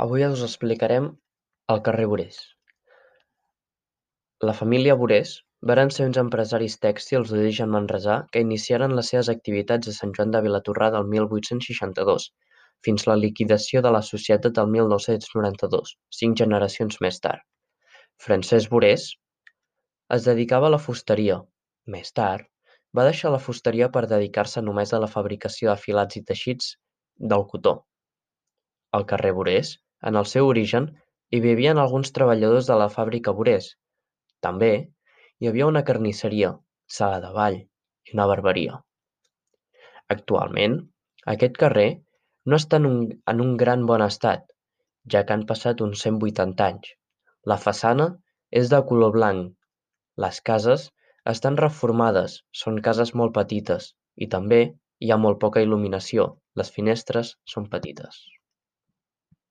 Avui us explicarem el carrer Borés. La família Borés varen ser uns empresaris tèxtils d'origen manresà que iniciaren les seves activitats a Sant Joan de Vilatorrada el mil vuit-cents seixanta-dos, fins la liquidació de la societat el mil nou-cents noranta-dos, cinc generacions més tard. Francesc Borés es dedicava a la fusteria; més tard, va deixar la fusteria per dedicar-se només a la fabricació de filats i teixits del cotó. Al carrer Borés, en el seu origen, hi vivien alguns treballadors de la fàbrica Borés; també hi havia una carnisseria, sala de ball i una barberia. Actualment, aquest carrer no està en un gran bon estat, ja que han passat uns cent vuitanta anys. La façana és de color blanc, les cases estan reformades, són cases molt petites, i també hi ha molt poca il·luminació, les finestres són petites.